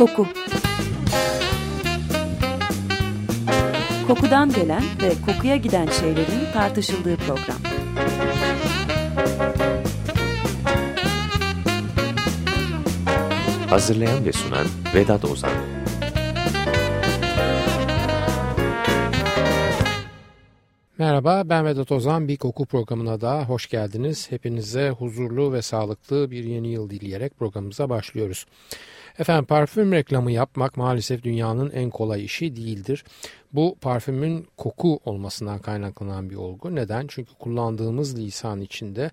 Koku Kokudan gelen ve kokuya giden şeylerin tartışıldığı program. Hazırlayan ve sunan Vedat Ozan Merhaba ben Vedat Ozan bir koku programına da hoş geldiniz. Hepinize huzurlu ve sağlıklı bir yeni yıl dileyerek programımıza başlıyoruz. Efendim parfüm reklamı yapmak maalesef dünyanın en kolay işi değildir. Bu parfümün koku olmasından kaynaklanan bir olgu. Neden? Çünkü kullandığımız lisan içinde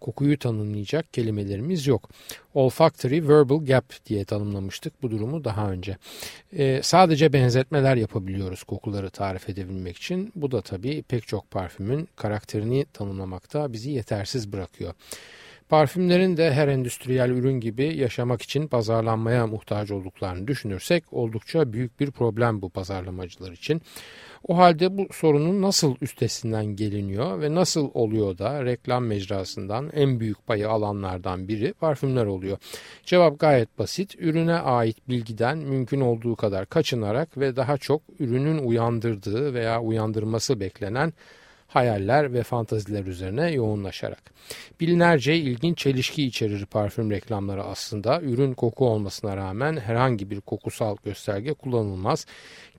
kokuyu tanımlayacak kelimelerimiz yok. Olfactory verbal gap diye tanımlamıştık bu durumu daha önce. Ee, sadece benzetmeler yapabiliyoruz kokuları tarif edebilmek için. Bu da tabii pek çok parfümün karakterini tanımlamakta bizi yetersiz bırakıyor. Parfümlerin de her endüstriyel ürün gibi yaşamak için pazarlanmaya muhtaç olduklarını düşünürsek oldukça büyük bir problem bu pazarlamacılar için. O halde bu sorunun nasıl üstesinden geliniyor ve nasıl oluyor da reklam mecrasından en büyük payı alanlardan biri parfümler oluyor? Cevap gayet basit. Ürüne ait bilgiden mümkün olduğu kadar kaçınarak ve daha çok ürünün uyandırdığı veya uyandırması beklenen hayaller ve fantaziler üzerine yoğunlaşarak. Bilinlerce ilginç çelişki içerir parfüm reklamları aslında. Ürün koku olmasına rağmen herhangi bir kokusal gösterge kullanılmaz.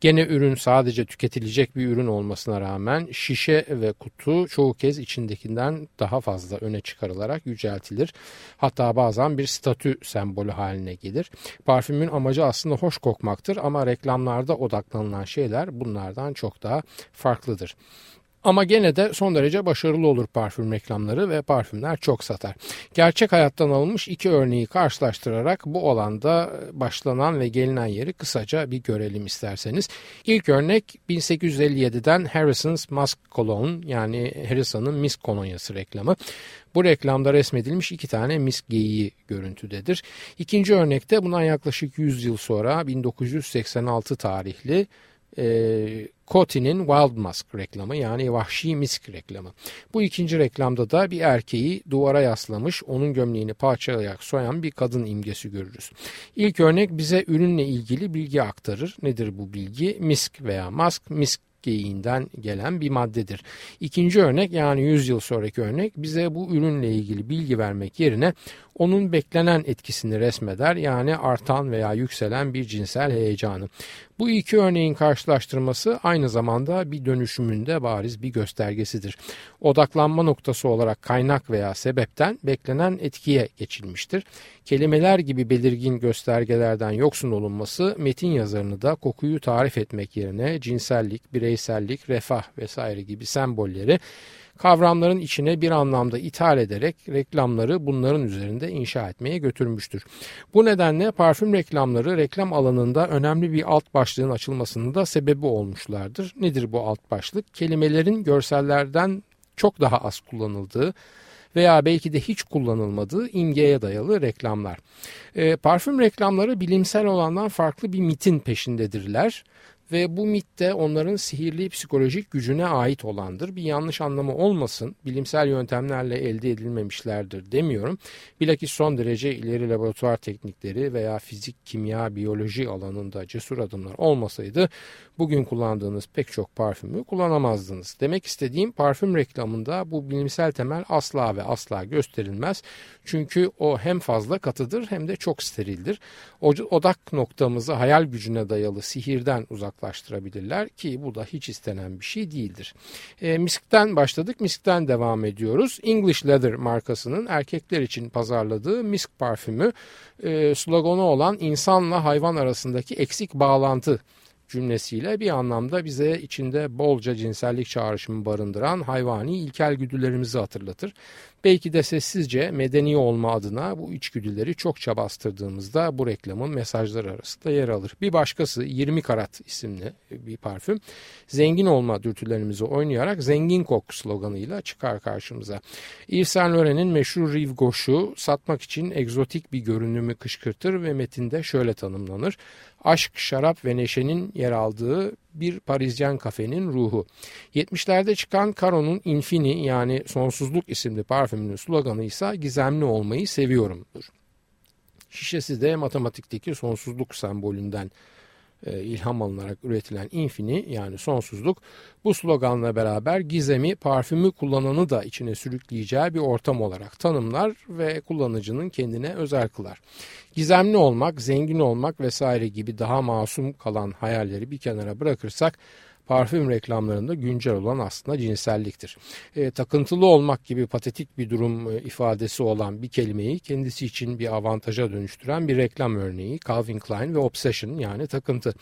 Gene ürün sadece tüketilecek bir ürün olmasına rağmen şişe ve kutu çoğu kez içindekinden daha fazla öne çıkarılarak yüceltilir. Hatta bazen bir statü sembolü haline gelir. Parfümün amacı aslında hoş kokmaktır ama reklamlarda odaklanılan şeyler bunlardan çok daha farklıdır. Ama gene de son derece başarılı olur parfüm reklamları ve parfümler çok satar. Gerçek hayattan alınmış iki örneği karşılaştırarak bu olanda başlanan ve gelinen yeri kısaca bir görelim isterseniz. İlk örnek 1857'den Harrison's Musk Cologne yani Harrison'ın misk kolonyası reklamı. Bu reklamda resmedilmiş iki tane misk geyiği görüntüdedir. İkinci örnekte bundan yaklaşık 100 yıl sonra 1986 tarihli e, Coty'nin Wild Musk reklamı yani vahşi misk reklamı. Bu ikinci reklamda da bir erkeği duvara yaslamış onun gömleğini parçalayarak soyan bir kadın imgesi görürüz. İlk örnek bize ürünle ilgili bilgi aktarır. Nedir bu bilgi? Misk veya mask, misk geyiğinden gelen bir maddedir. İkinci örnek yani 100 yıl sonraki örnek bize bu ürünle ilgili bilgi vermek yerine onun beklenen etkisini resmeder yani artan veya yükselen bir cinsel heyecanı. Bu iki örneğin karşılaştırması aynı zamanda bir dönüşümünde bariz bir göstergesidir. Odaklanma noktası olarak kaynak veya sebepten beklenen etkiye geçilmiştir. Kelimeler gibi belirgin göstergelerden yoksun olunması metin yazarını da kokuyu tarif etmek yerine cinsellik, bireysellik, refah vesaire gibi sembolleri kavramların içine bir anlamda ithal ederek reklamları bunların üzerinde inşa etmeye götürmüştür. Bu nedenle parfüm reklamları reklam alanında önemli bir alt başlığın açılmasının da sebebi olmuşlardır. Nedir bu alt başlık? Kelimelerin görsellerden çok daha az kullanıldığı veya belki de hiç kullanılmadığı imgeye dayalı reklamlar. E, parfüm reklamları bilimsel olandan farklı bir mitin peşindedirler ve bu mit de onların sihirli psikolojik gücüne ait olandır. Bir yanlış anlamı olmasın, bilimsel yöntemlerle elde edilmemişlerdir demiyorum. Bilakis son derece ileri laboratuvar teknikleri veya fizik, kimya, biyoloji alanında cesur adımlar olmasaydı bugün kullandığınız pek çok parfümü kullanamazdınız. Demek istediğim parfüm reklamında bu bilimsel temel asla ve asla gösterilmez. Çünkü o hem fazla katıdır hem de çok sterildir. Odak noktamızı hayal gücüne dayalı sihirden uzaklaştırabilirler ki bu da hiç istenen bir şey değildir. E, miskten başladık, miskten devam ediyoruz. English Leather markasının erkekler için pazarladığı misk parfümü e, sloganı olan insanla hayvan arasındaki eksik bağlantı cümlesiyle bir anlamda bize içinde bolca cinsellik çağrışımı barındıran hayvani ilkel güdülerimizi hatırlatır. Belki de sessizce medeni olma adına bu içgüdüleri çokça bastırdığımızda bu reklamın mesajları arasında yer alır. Bir başkası 20 karat isimli bir parfüm zengin olma dürtülerimizi oynayarak zengin kok sloganıyla çıkar karşımıza. Yves Saint Laurent'in meşhur Rive Gauche'u satmak için egzotik bir görünümü kışkırtır ve metinde şöyle tanımlanır. Aşk, şarap ve neşenin yer aldığı bir Parisyen kafenin ruhu. 70'lerde çıkan Caro'nun Infini yani Sonsuzluk isimli parfümünün sloganı ise gizemli olmayı seviyorumdur. Şişesi de matematikteki sonsuzluk sembolünden e, ilham alınarak üretilen infini yani sonsuzluk bu sloganla beraber gizemi parfümü kullananı da içine sürükleyeceği bir ortam olarak tanımlar ve kullanıcının kendine özel kılar. Gizemli olmak, zengin olmak vesaire gibi daha masum kalan hayalleri bir kenara bırakırsak parfüm reklamlarında güncel olan aslında cinselliktir. E, takıntılı olmak gibi patetik bir durum e, ifadesi olan bir kelimeyi kendisi için bir avantaja dönüştüren bir reklam örneği Calvin Klein ve Obsession yani takıntı.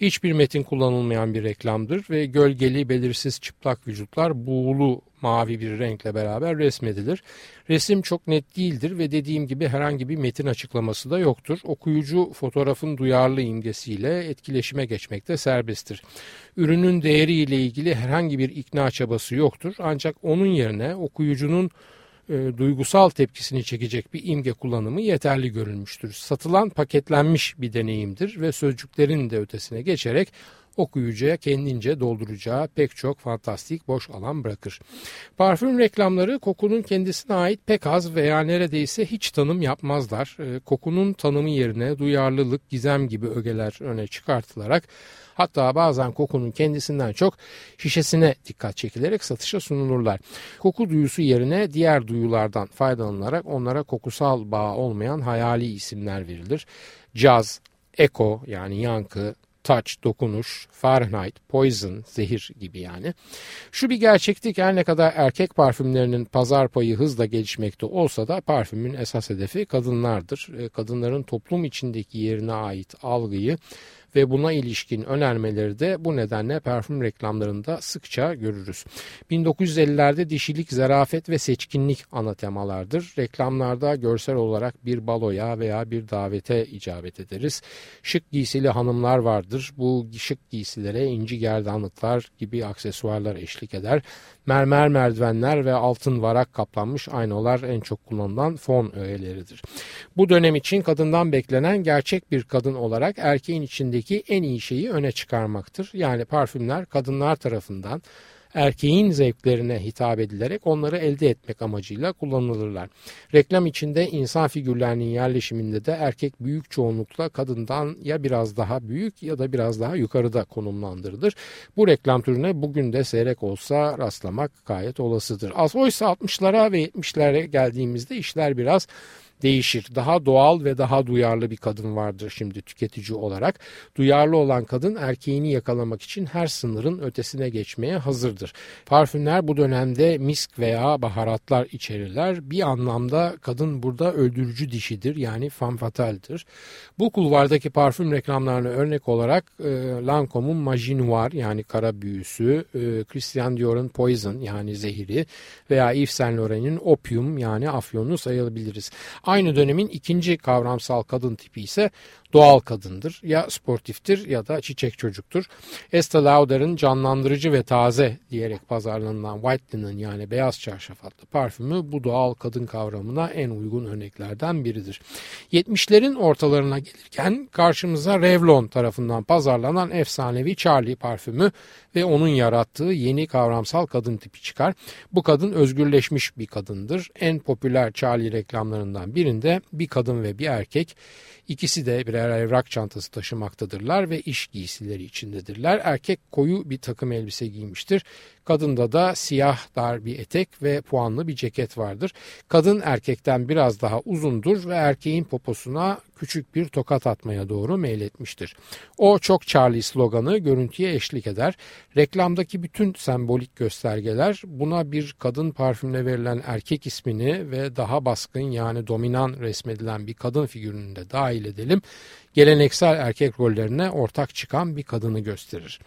Hiçbir metin kullanılmayan bir reklamdır ve gölgeli belirsiz çıplak vücutlar buğulu mavi bir renkle beraber resmedilir. Resim çok net değildir ve dediğim gibi herhangi bir metin açıklaması da yoktur. Okuyucu fotoğrafın duyarlı imgesiyle etkileşime geçmekte serbesttir. Ürünün değeriyle ilgili herhangi bir ikna çabası yoktur ancak onun yerine okuyucunun e, duygusal tepkisini çekecek bir imge kullanımı yeterli görülmüştür. Satılan paketlenmiş bir deneyimdir ve sözcüklerin de ötesine geçerek okuyucuya kendince dolduracağı pek çok fantastik boş alan bırakır. Parfüm reklamları kokunun kendisine ait pek az veya neredeyse hiç tanım yapmazlar. Ee, kokunun tanımı yerine duyarlılık, gizem gibi ögeler öne çıkartılarak Hatta bazen kokunun kendisinden çok şişesine dikkat çekilerek satışa sunulurlar. Koku duyusu yerine diğer duyulardan faydalanılarak onlara kokusal bağ olmayan hayali isimler verilir. Caz, eko yani yankı, touch, dokunuş, Fahrenheit, poison, zehir gibi yani. Şu bir gerçekti ki her ne kadar erkek parfümlerinin pazar payı hızla gelişmekte olsa da parfümün esas hedefi kadınlardır. E, kadınların toplum içindeki yerine ait algıyı ve buna ilişkin önermeleri de bu nedenle parfüm reklamlarında sıkça görürüz. 1950'lerde dişilik, zarafet ve seçkinlik ana temalardır. Reklamlarda görsel olarak bir baloya veya bir davete icabet ederiz. Şık giysili hanımlar vardır. Bu şık giysilere inci gerdanlıklar gibi aksesuarlar eşlik eder. Mermer merdivenler ve altın varak kaplanmış aynalar en çok kullanılan fon öğeleridir. Bu dönem için kadından beklenen gerçek bir kadın olarak erkeğin içindeki en iyi şeyi öne çıkarmaktır. Yani parfümler kadınlar tarafından erkeğin zevklerine hitap edilerek onları elde etmek amacıyla kullanılırlar. Reklam içinde insan figürlerinin yerleşiminde de erkek büyük çoğunlukla kadından ya biraz daha büyük ya da biraz daha yukarıda konumlandırılır. Bu reklam türüne bugün de seyrek olsa rastlamak gayet olasıdır. Az oysa 60'lara ve 70'lere geldiğimizde işler biraz değişir. Daha doğal ve daha duyarlı bir kadın vardır şimdi tüketici olarak. Duyarlı olan kadın erkeğini yakalamak için her sınırın ötesine geçmeye hazırdır. Parfümler bu dönemde misk veya baharatlar içerirler. Bir anlamda kadın burada öldürücü dişidir yani fanfataldir. Bu kulvardaki parfüm reklamlarına örnek olarak e, Lancome'un Magie Noir yani kara büyüsü, e, Christian Dior'un Poison yani zehiri veya Yves Saint Laurent'in Opium yani afyonu sayabiliriz. Aynı dönemin ikinci kavramsal kadın tipi ise doğal kadındır. Ya sportiftir ya da çiçek çocuktur. Estee Lauder'ın canlandırıcı ve taze diyerek pazarlanan White Linen yani beyaz çarşaf adlı parfümü bu doğal kadın kavramına en uygun örneklerden biridir. 70'lerin ortalarına gelirken karşımıza Revlon tarafından pazarlanan efsanevi Charlie parfümü ve onun yarattığı yeni kavramsal kadın tipi çıkar. Bu kadın özgürleşmiş bir kadındır. En popüler Charlie reklamlarından birinde bir kadın ve bir erkek İkisi de birer evrak çantası taşımaktadırlar ve iş giysileri içindedirler. Erkek koyu bir takım elbise giymiştir. Kadında da siyah dar bir etek ve puanlı bir ceket vardır. Kadın erkekten biraz daha uzundur ve erkeğin poposuna küçük bir tokat atmaya doğru meyletmiştir. O çok Charlie sloganı görüntüye eşlik eder. Reklamdaki bütün sembolik göstergeler buna bir kadın parfümle verilen erkek ismini ve daha baskın yani dominan resmedilen bir kadın figürünü de dahil edelim geleneksel erkek rollerine ortak çıkan bir kadını gösterir.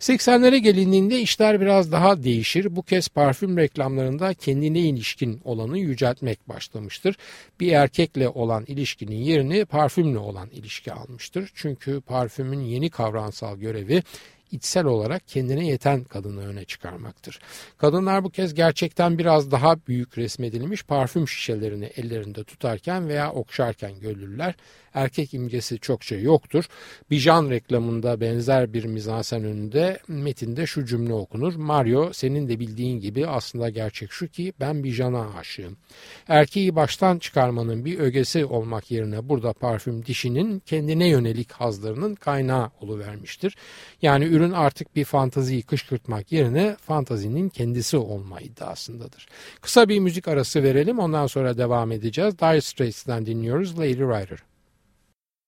80'lere gelindiğinde işler biraz daha değişir. Bu kez parfüm reklamlarında kendine ilişkin olanı yüceltmek başlamıştır. Bir erkekle olan ilişkinin yerini parfümle olan ilişki almıştır. Çünkü parfümün yeni kavramsal görevi içsel olarak kendine yeten kadını öne çıkarmaktır. Kadınlar bu kez gerçekten biraz daha büyük resmedilmiş parfüm şişelerini ellerinde tutarken veya okşarken görülürler. Erkek imgesi çokça yoktur. Bijan reklamında benzer bir mizansen önünde metinde şu cümle okunur. Mario senin de bildiğin gibi aslında gerçek şu ki ben Bijan'a aşığım. Erkeği baştan çıkarmanın bir ögesi olmak yerine burada parfüm dişinin kendine yönelik hazlarının kaynağı oluvermiştir. Yani ürün artık bir fantaziyi kışkırtmak yerine fantazinin kendisi olma iddiasındadır. Kısa bir müzik arası verelim ondan sonra devam edeceğiz. Dire Straits'ten dinliyoruz Lady Rider.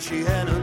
she had a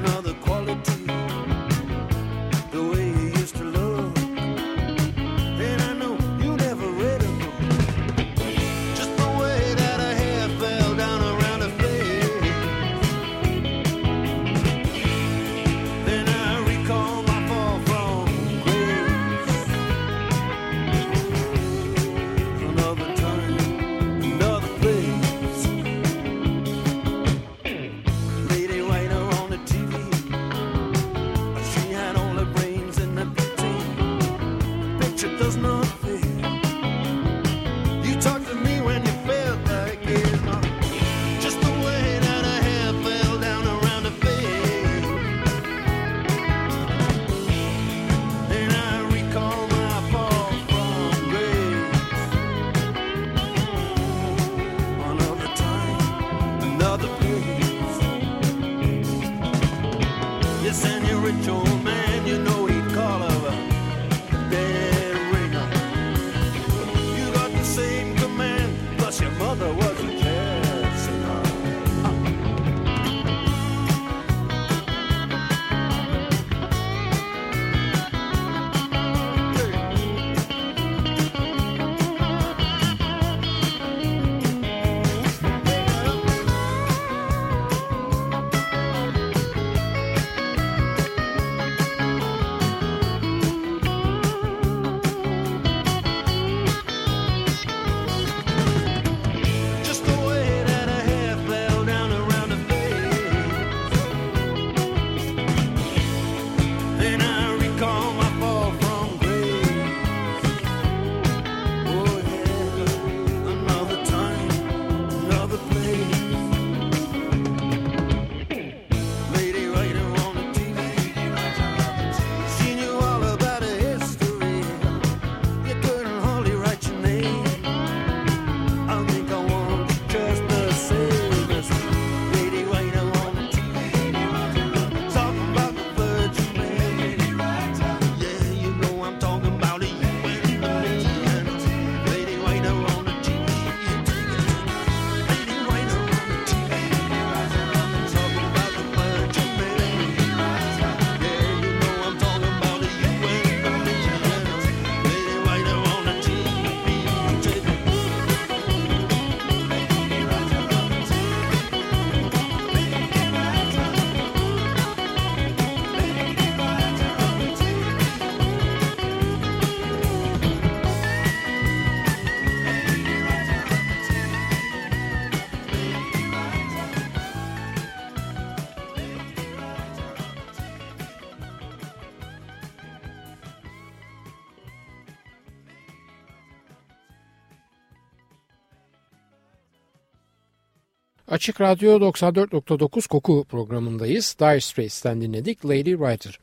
Açık Radyo 94.9 Koku programındayız. Dire Straits'ten dinledik Lady Writer.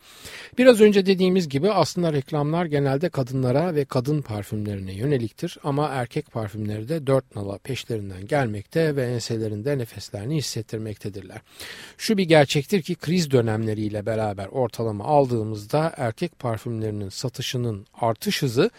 Biraz önce dediğimiz gibi aslında reklamlar genelde kadınlara ve kadın parfümlerine yöneliktir ama erkek parfümleri de dört nala peşlerinden gelmekte ve enselerinde nefeslerini hissettirmektedirler. Şu bir gerçektir ki kriz dönemleriyle beraber ortalama aldığımızda erkek parfümlerinin satışının artış hızı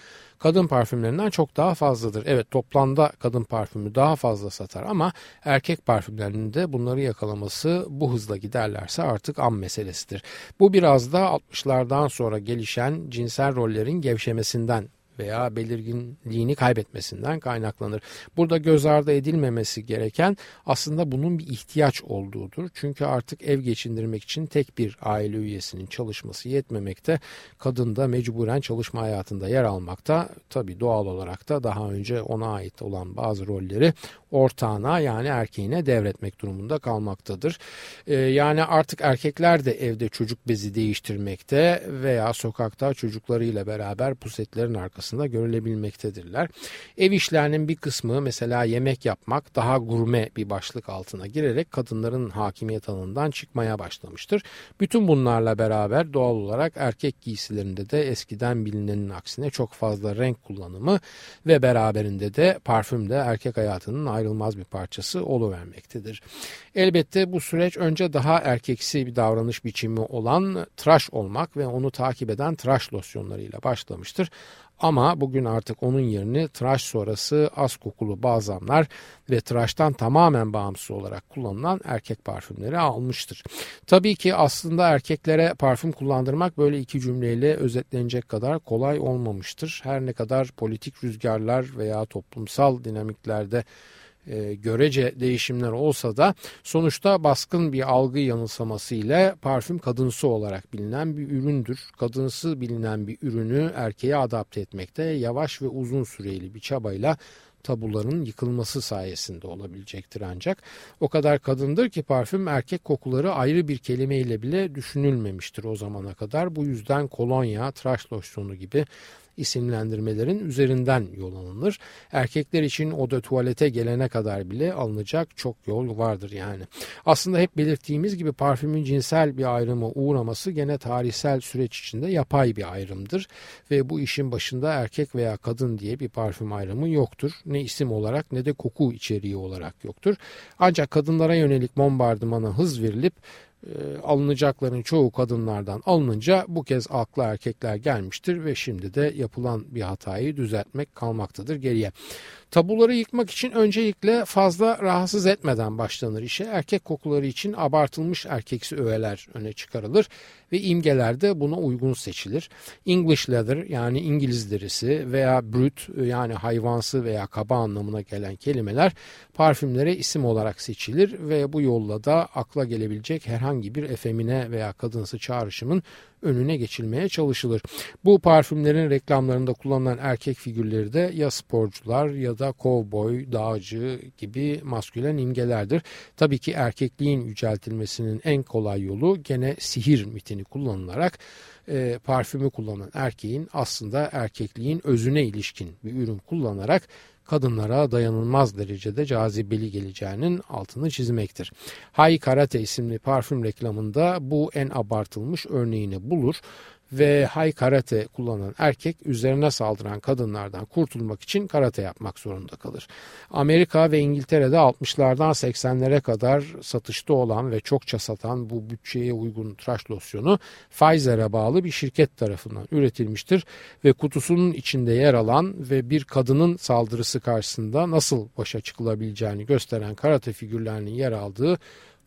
kadın parfümlerinden çok daha fazladır. Evet toplamda kadın parfümü daha fazla satar ama erkek parfümlerinin de bunları yakalaması bu hızla giderlerse artık an meselesidir. Bu biraz da 60'lardan sonra gelişen cinsel rollerin gevşemesinden veya belirginliğini kaybetmesinden kaynaklanır. Burada göz ardı edilmemesi gereken aslında bunun bir ihtiyaç olduğudur. Çünkü artık ev geçindirmek için tek bir aile üyesinin çalışması yetmemekte. Kadın da mecburen çalışma hayatında yer almakta. Tabii doğal olarak da daha önce ona ait olan bazı rolleri ortağına yani erkeğine devretmek durumunda kalmaktadır. Ee, yani artık erkekler de evde çocuk bezi değiştirmekte veya sokakta çocuklarıyla beraber pusetlerin arkasında görülebilmektedirler. Ev işlerinin bir kısmı mesela yemek yapmak daha gurme bir başlık altına girerek kadınların hakimiyet alanından çıkmaya başlamıştır. Bütün bunlarla beraber doğal olarak erkek giysilerinde de eskiden bilinenin aksine çok fazla renk kullanımı ve beraberinde de parfüm de erkek hayatının ayrı ayrılmaz bir parçası oluvermektedir. Elbette bu süreç önce daha erkeksi bir davranış biçimi olan tıraş olmak ve onu takip eden tıraş losyonlarıyla başlamıştır. Ama bugün artık onun yerini tıraş sonrası az kokulu balzamlar ve tıraştan tamamen bağımsız olarak kullanılan erkek parfümleri almıştır. Tabii ki aslında erkeklere parfüm kullandırmak böyle iki cümleyle özetlenecek kadar kolay olmamıştır. Her ne kadar politik rüzgarlar veya toplumsal dinamiklerde e, görece değişimler olsa da sonuçta baskın bir algı yanılsaması ile parfüm kadınsı olarak bilinen bir üründür. Kadınsı bilinen bir ürünü erkeğe adapte etmekte yavaş ve uzun süreli bir çabayla tabuların yıkılması sayesinde olabilecektir ancak. O kadar kadındır ki parfüm erkek kokuları ayrı bir kelimeyle bile düşünülmemiştir o zamana kadar. Bu yüzden kolonya, tıraş losyonu gibi isimlendirmelerin üzerinden yol alınır. Erkekler için o da tuvalete gelene kadar bile alınacak çok yol vardır yani. Aslında hep belirttiğimiz gibi parfümün cinsel bir ayrıma uğraması gene tarihsel süreç içinde yapay bir ayrımdır ve bu işin başında erkek veya kadın diye bir parfüm ayrımı yoktur. Ne isim olarak ne de koku içeriği olarak yoktur. Ancak kadınlara yönelik bombardımana hız verilip e, alınacakların çoğu kadınlardan alınınca bu kez akla erkekler gelmiştir ve şimdi de yapılan bir hatayı düzeltmek kalmaktadır geriye. Tabuları yıkmak için öncelikle fazla rahatsız etmeden başlanır işe. Erkek kokuları için abartılmış erkeksi öğeler öne çıkarılır ve imgeler de buna uygun seçilir. English leather yani İngiliz derisi veya brut yani hayvansı veya kaba anlamına gelen kelimeler parfümlere isim olarak seçilir ve bu yolla da akla gelebilecek herhangi bir efemine veya kadınsı çağrışımın önüne geçilmeye çalışılır. Bu parfümlerin reklamlarında kullanılan erkek figürleri de ya sporcular ya da kovboy, dağcı gibi maskülen imgelerdir. Tabii ki erkekliğin yüceltilmesinin en kolay yolu gene sihir mitini kullanılarak e, parfümü kullanan erkeğin aslında erkekliğin özüne ilişkin bir ürün kullanarak kadınlara dayanılmaz derecede cazibeli geleceğinin altını çizmektir. Hay Karate isimli parfüm reklamında bu en abartılmış örneğini bulur ve hay karate kullanan erkek üzerine saldıran kadınlardan kurtulmak için karate yapmak zorunda kalır. Amerika ve İngiltere'de 60'lardan 80'lere kadar satışta olan ve çokça satan bu bütçeye uygun tıraş losyonu Pfizer'e bağlı bir şirket tarafından üretilmiştir ve kutusunun içinde yer alan ve bir kadının saldırısı karşısında nasıl başa çıkılabileceğini gösteren karate figürlerinin yer aldığı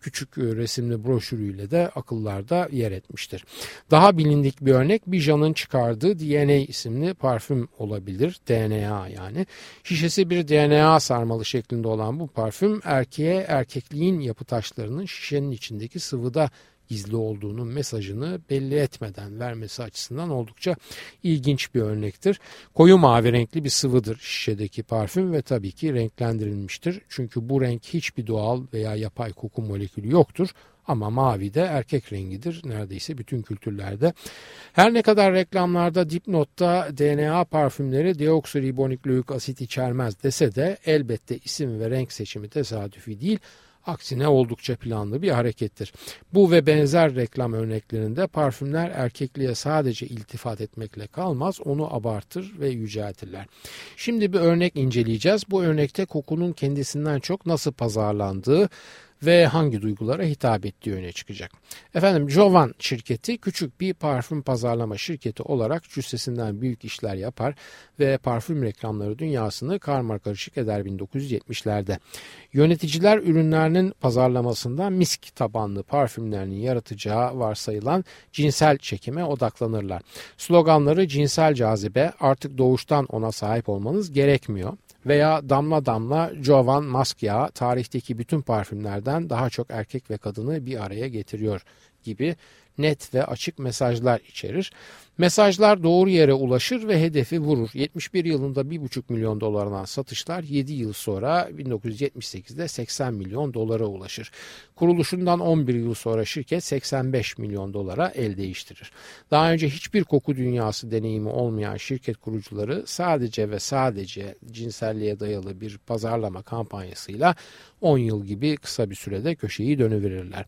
küçük e, resimli broşürüyle de akıllarda yer etmiştir. Daha bilindik bir örnek Bijan'ın çıkardığı DNA isimli parfüm olabilir. DNA yani. Şişesi bir DNA sarmalı şeklinde olan bu parfüm erkeğe erkekliğin yapı taşlarının şişenin içindeki sıvıda gizli olduğunun mesajını belli etmeden vermesi açısından oldukça ilginç bir örnektir. Koyu mavi renkli bir sıvıdır şişedeki parfüm ve tabii ki renklendirilmiştir. Çünkü bu renk hiçbir doğal veya yapay koku molekülü yoktur. Ama mavi de erkek rengidir neredeyse bütün kültürlerde. Her ne kadar reklamlarda dipnotta DNA parfümleri deoksiribonikloik asit içermez dese de elbette isim ve renk seçimi tesadüfi değil Aksine oldukça planlı bir harekettir. Bu ve benzer reklam örneklerinde parfümler erkekliğe sadece iltifat etmekle kalmaz, onu abartır ve yüceltirler. Şimdi bir örnek inceleyeceğiz. Bu örnekte kokunun kendisinden çok nasıl pazarlandığı ve hangi duygulara hitap ettiği öne çıkacak. Efendim Jovan şirketi küçük bir parfüm pazarlama şirketi olarak cüssesinden büyük işler yapar ve parfüm reklamları dünyasını karma karışık eder 1970'lerde. Yöneticiler ürünlerinin pazarlamasında misk tabanlı parfümlerinin yaratacağı varsayılan cinsel çekime odaklanırlar. Sloganları cinsel cazibe artık doğuştan ona sahip olmanız gerekmiyor veya damla damla Jovan Mask yağı tarihteki bütün parfümlerden daha çok erkek ve kadını bir araya getiriyor gibi net ve açık mesajlar içerir. Mesajlar doğru yere ulaşır ve hedefi vurur. 71 yılında 1,5 milyon dolardan satışlar 7 yıl sonra 1978'de 80 milyon dolara ulaşır. Kuruluşundan 11 yıl sonra şirket 85 milyon dolara el değiştirir. Daha önce hiçbir koku dünyası deneyimi olmayan şirket kurucuları sadece ve sadece cinselliğe dayalı bir pazarlama kampanyasıyla 10 yıl gibi kısa bir sürede köşeyi dönüverirler.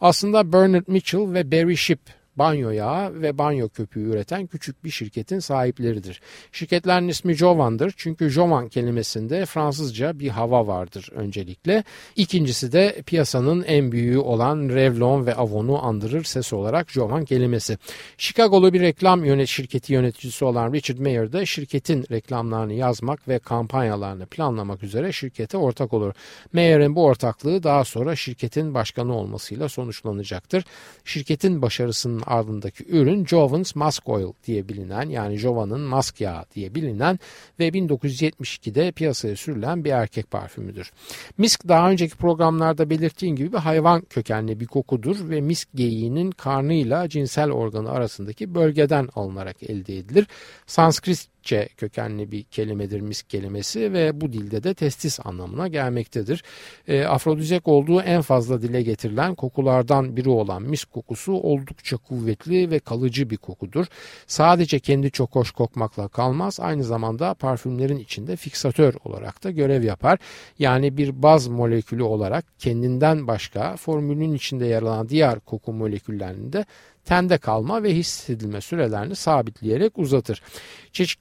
Aslında Bernard Mitchell ve Barry Ship banyo yağı ve banyo köpüğü üreten küçük bir şirketin sahipleridir. Şirketlerin ismi Jovan'dır çünkü Jovan kelimesinde Fransızca bir hava vardır öncelikle. İkincisi de piyasanın en büyüğü olan Revlon ve Avon'u andırır ses olarak Jovan kelimesi. Chicago'lu bir reklam yönet şirketi yöneticisi olan Richard Mayer de şirketin reklamlarını yazmak ve kampanyalarını planlamak üzere şirkete ortak olur. Mayer'in bu ortaklığı daha sonra şirketin başkanı olmasıyla sonuçlanacaktır. Şirketin başarısının ardındaki ürün Jovans Mask Oil diye bilinen yani Jova'nın mask yağı diye bilinen ve 1972'de piyasaya sürülen bir erkek parfümüdür. Misk daha önceki programlarda belirttiğim gibi bir hayvan kökenli bir kokudur ve misk geyiğinin karnıyla cinsel organı arasındaki bölgeden alınarak elde edilir. Sanskrit Türkçe kökenli bir kelimedir misk kelimesi ve bu dilde de testis anlamına gelmektedir. E, afrodizyak olduğu en fazla dile getirilen kokulardan biri olan misk kokusu oldukça kuvvetli ve kalıcı bir kokudur. Sadece kendi çok hoş kokmakla kalmaz aynı zamanda parfümlerin içinde fiksatör olarak da görev yapar. Yani bir baz molekülü olarak kendinden başka formülün içinde yer alan diğer koku moleküllerini de tende kalma ve hissedilme sürelerini sabitleyerek uzatır.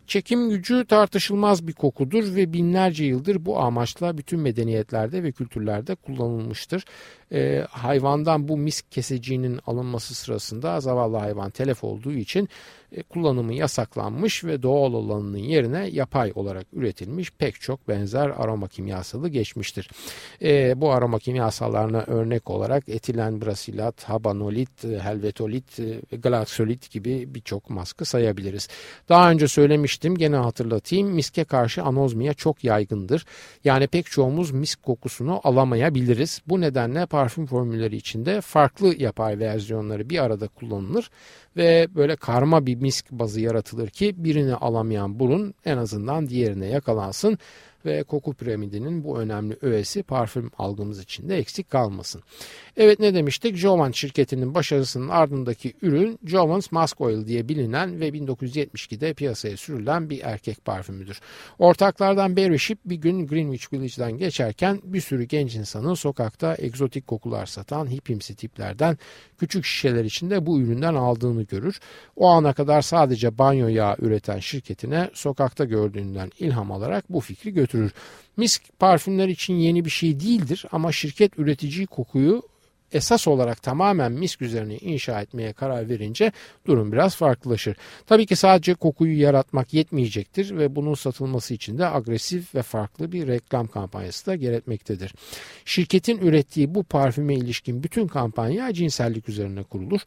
Çekim gücü tartışılmaz bir kokudur ve binlerce yıldır bu amaçla bütün medeniyetlerde ve kültürlerde kullanılmıştır. Ee, hayvandan bu misk keseciğinin alınması sırasında zavallı hayvan telef olduğu için e, kullanımı yasaklanmış ve doğal olanının yerine yapay olarak üretilmiş pek çok benzer aroma kimyasalı geçmiştir. E, bu aroma kimyasallarına örnek olarak etilen brasilat, habanolit, helvetolit ve glaksolit gibi birçok maskı sayabiliriz. Daha önce söylemiştim gene hatırlatayım miske karşı anozmiya çok yaygındır. Yani pek çoğumuz misk kokusunu alamayabiliriz. Bu nedenle parfüm formülleri içinde farklı yapay versiyonları bir arada kullanılır ve böyle karma bir misk bazı yaratılır ki birini alamayan burun en azından diğerine yakalansın ve koku piramidinin bu önemli öğesi parfüm algımız için de eksik kalmasın. Evet ne demiştik? Jovan şirketinin başarısının ardındaki ürün Jovan's Mask Oil diye bilinen ve 1972'de piyasaya sürülen bir erkek parfümüdür. Ortaklardan Barry Ship bir gün Greenwich Village'den geçerken bir sürü genç insanın sokakta egzotik kokular satan hipimsi tiplerden küçük şişeler içinde bu üründen aldığını görür. O ana kadar sadece banyo yağı üreten şirketine sokakta gördüğünden ilham alarak bu fikri götürür. Misk parfümler için yeni bir şey değildir ama şirket üreticiyi kokuyu esas olarak tamamen misk üzerine inşa etmeye karar verince durum biraz farklılaşır. Tabii ki sadece kokuyu yaratmak yetmeyecektir ve bunun satılması için de agresif ve farklı bir reklam kampanyası da gerekmektedir. Şirketin ürettiği bu parfüme ilişkin bütün kampanya cinsellik üzerine kurulur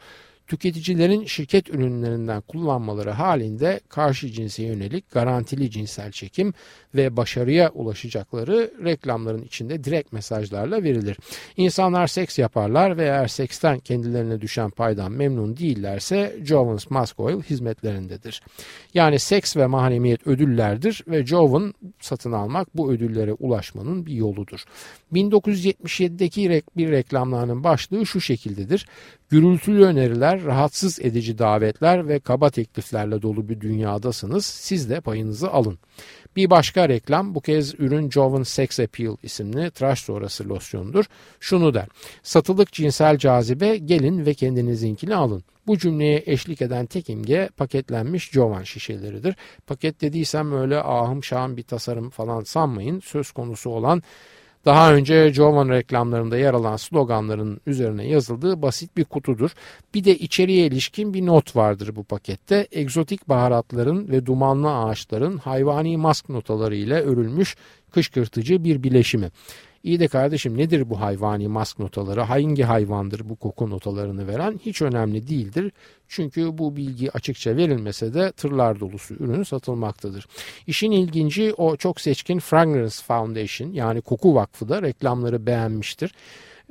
tüketicilerin şirket ürünlerinden kullanmaları halinde karşı cinse yönelik garantili cinsel çekim ve başarıya ulaşacakları reklamların içinde direkt mesajlarla verilir. İnsanlar seks yaparlar ve eğer seksten kendilerine düşen paydan memnun değillerse Joven's Mask Oil hizmetlerindedir. Yani seks ve mahremiyet ödüllerdir ve Joven satın almak bu ödüllere ulaşmanın bir yoludur. 1977'deki bir reklamlarının başlığı şu şekildedir. Gürültülü öneriler, rahatsız edici davetler ve kaba tekliflerle dolu bir dünyadasınız. Siz de payınızı alın. Bir başka reklam bu kez ürün Joven Sex Appeal isimli tıraş sonrası losyondur. Şunu der. Satılık cinsel cazibe gelin ve kendinizinkini alın. Bu cümleye eşlik eden tek imge paketlenmiş Jovan şişeleridir. Paket dediysem öyle ahım şahım bir tasarım falan sanmayın. Söz konusu olan Daha önce Jovan reklamlarında yer alan sloganların üzerine yazıldığı basit bir kutudur. Bir de içeriye ilişkin bir not vardır bu pakette. Egzotik baharatların ve dumanlı ağaçların hayvani mask notaları ile örülmüş kışkırtıcı bir bileşimi. İyi de kardeşim nedir bu hayvani mask notaları? Hangi hayvandır bu koku notalarını veren? Hiç önemli değildir. Çünkü bu bilgi açıkça verilmese de tırlar dolusu ürün satılmaktadır. İşin ilginci o çok seçkin Fragrance Foundation yani Koku Vakfı da reklamları beğenmiştir.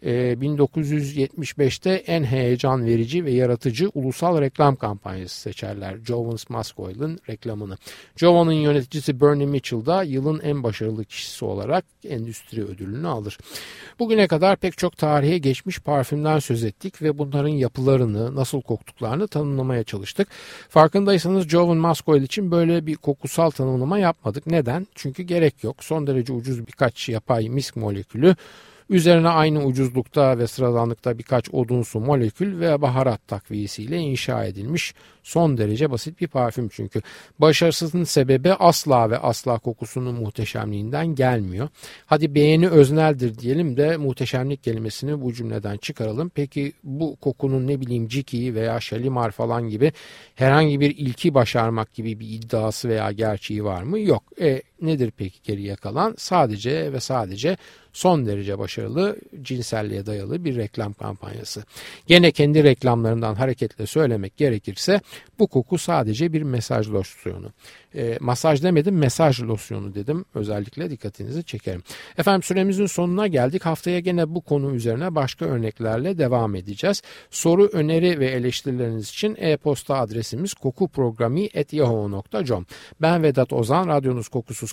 1975'te ee, en heyecan verici ve yaratıcı ulusal reklam kampanyası seçerler. Jones Musk Oil'ın reklamını. Jovan'ın yöneticisi Bernie Mitchell da yılın en başarılı kişisi olarak endüstri ödülünü alır. Bugüne kadar pek çok tarihe geçmiş parfümden söz ettik ve bunların yapılarını, nasıl koktuklarını tanımlamaya çalıştık. Farkındaysanız Jovan Musk Oil için böyle bir kokusal tanımlama yapmadık. Neden? Çünkü gerek yok. Son derece ucuz birkaç yapay misk molekülü Üzerine aynı ucuzlukta ve sıradanlıkta birkaç odunsu molekül ve baharat takviyesiyle inşa edilmiş son derece basit bir parfüm çünkü. Başarısının sebebi asla ve asla kokusunun muhteşemliğinden gelmiyor. Hadi beğeni özneldir diyelim de muhteşemlik kelimesini bu cümleden çıkaralım. Peki bu kokunun ne bileyim Ciki veya Şalimar falan gibi herhangi bir ilki başarmak gibi bir iddiası veya gerçeği var mı? Yok. E, nedir peki geriye kalan? Sadece ve sadece son derece başarılı cinselliğe dayalı bir reklam kampanyası. Gene kendi reklamlarından hareketle söylemek gerekirse bu koku sadece bir mesaj losyonu. E, masaj demedim mesaj losyonu dedim. Özellikle dikkatinizi çekerim. Efendim süremizin sonuna geldik. Haftaya gene bu konu üzerine başka örneklerle devam edeceğiz. Soru, öneri ve eleştirileriniz için e-posta adresimiz kokuprogrami.yahoo.com Ben Vedat Ozan, radyonuz kokusuz